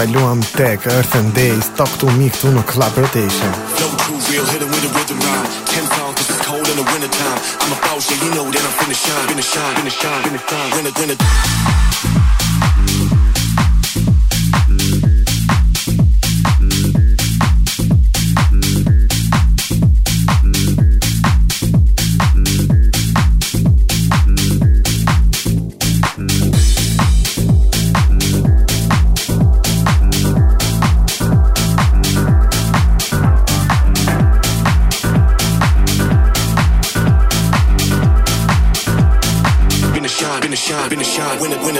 Kaluam tek Earth and Days Talk to me këtu në Club Rotation Flow too real, hit with a rhythm ride. Ten songs, this is cold in the wintertime. I'm a boss, yeah, you know that I'm finna shine, finna shine, finna shine, finna shine. Winter, winter. Finna it, Winter, winter.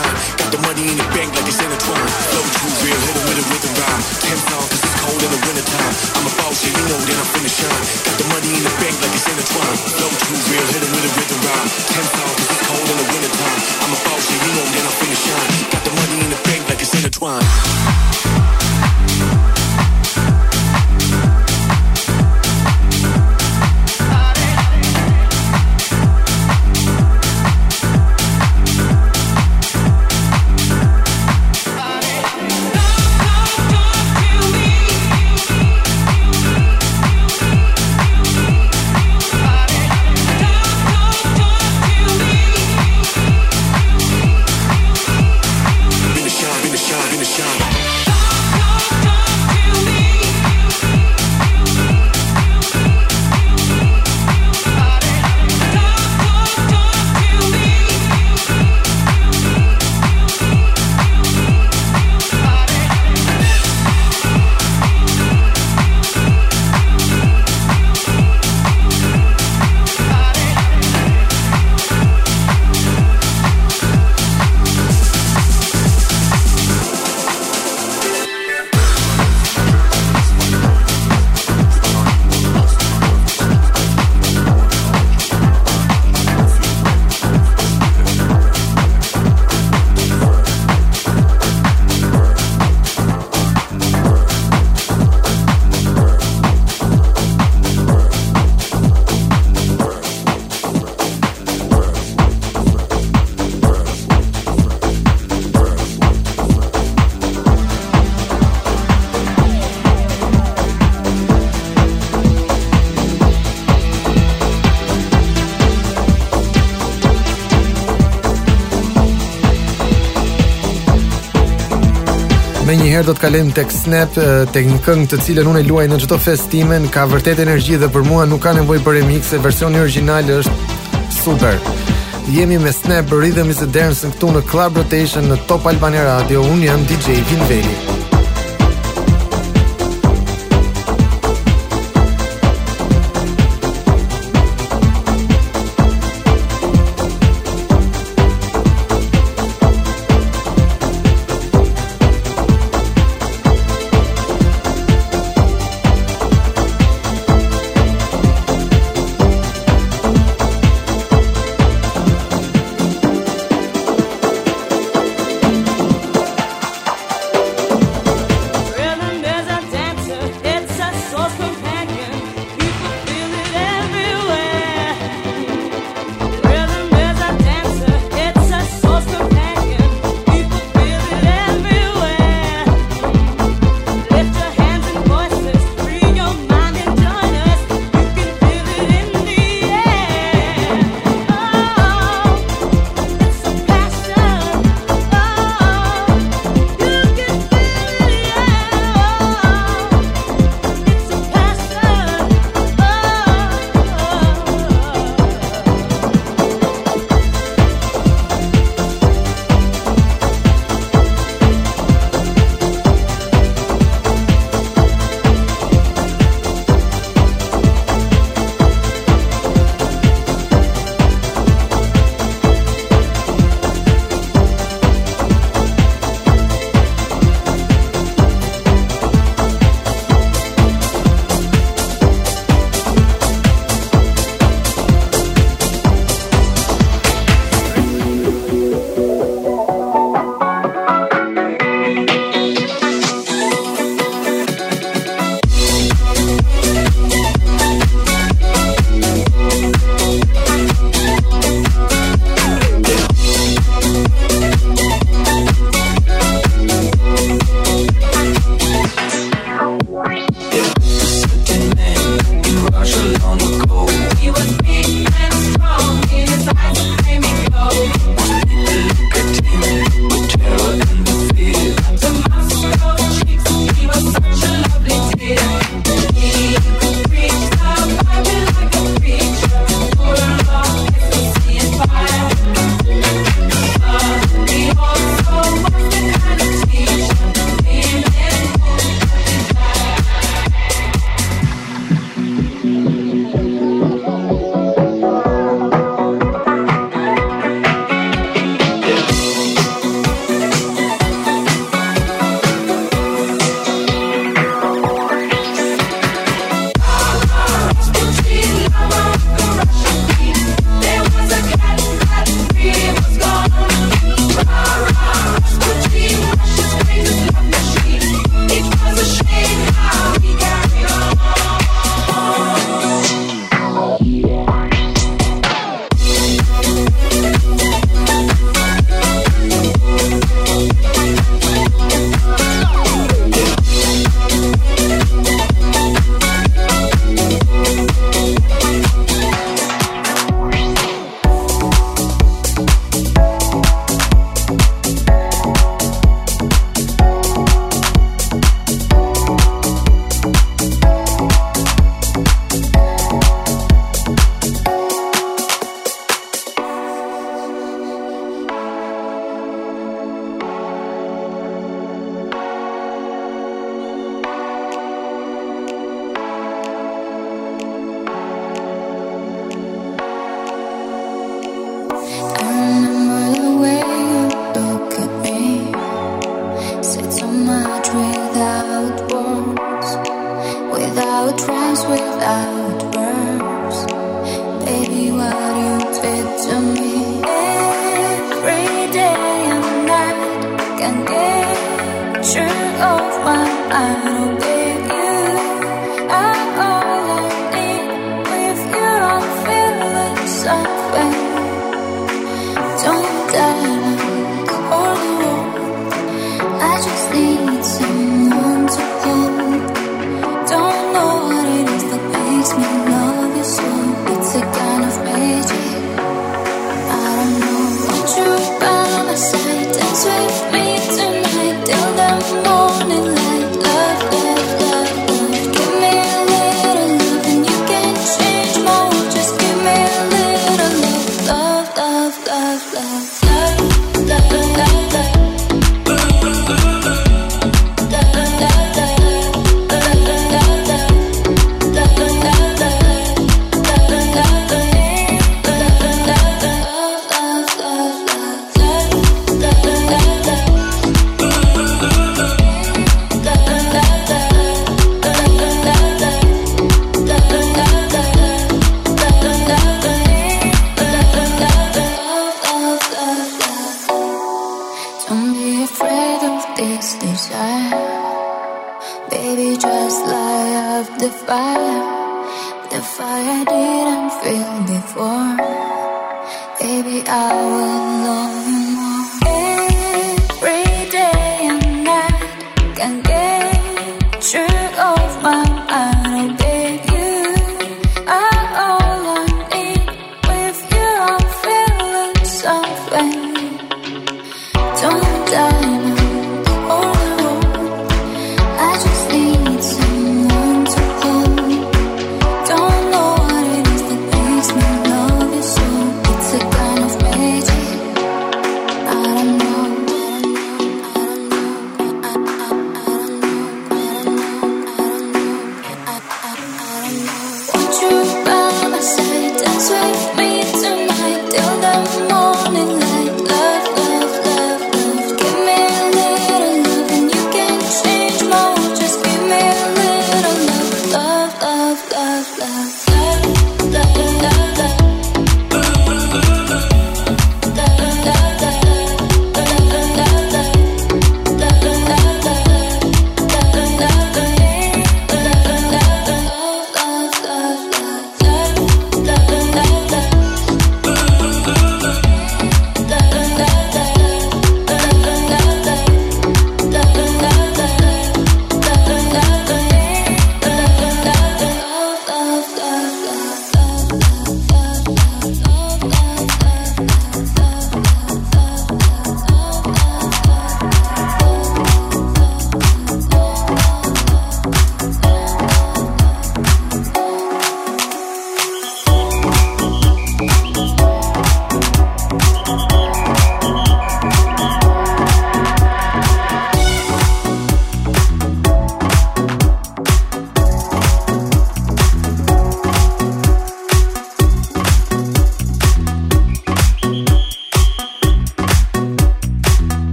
Shine. Got the money in the bank like it's intertwined. Flow too real, hit 'em with a rhythm rhyme. Ten pounds 'cause it's cold in the wintertime. I'm a boss, and you know that I'm finna shine. Got the money in the bank like it's intertwined. Flow too real, hit 'em Me njëherë do të kalem tek Snap, tek një këngë të cilën unë luaj në çdo festimen, ka vërtet energji dhe për mua nuk ka nevojë për remixe, versioni origjinal është super. Jemi me Snap Rhythm is the Dance këtu në Club Rotation në Top Albania Radio. Unë jam DJ Vinveli.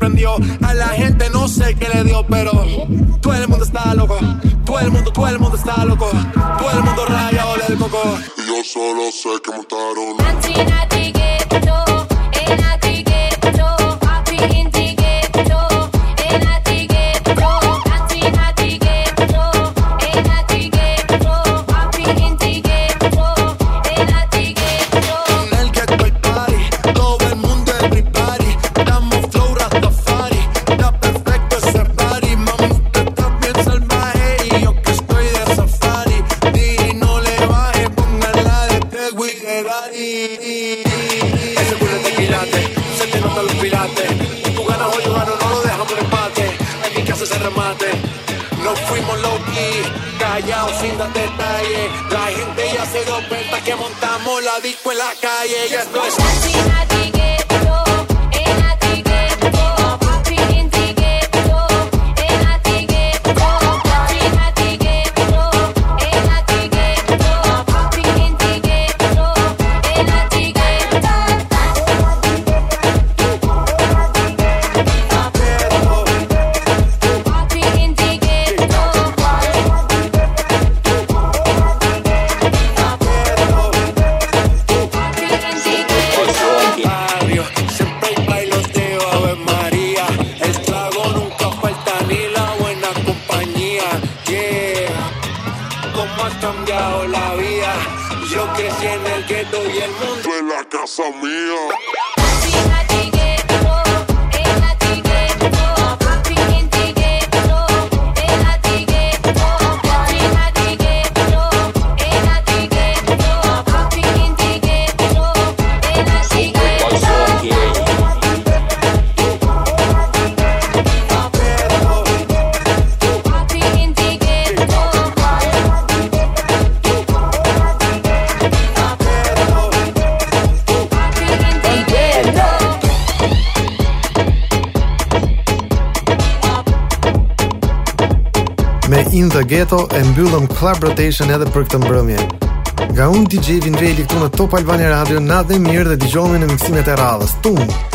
A la gente no sé qué le dio, pero todo el mundo está loco. Todo el mundo, todo el mundo está loco. Todo el mundo rayado del coco. Y yo solo sé que montaron. más. La gente ya se dio cuenta que montamos la disco en la calle. Y esto es. Ghetto e mbyllëm Club Rotation edhe për këtë mbrëmje. Nga unë DJ Vindreli këtu në Top Albani Radio, na dhe mirë dhe dëgjoni në miksimet e radhës. Tumë!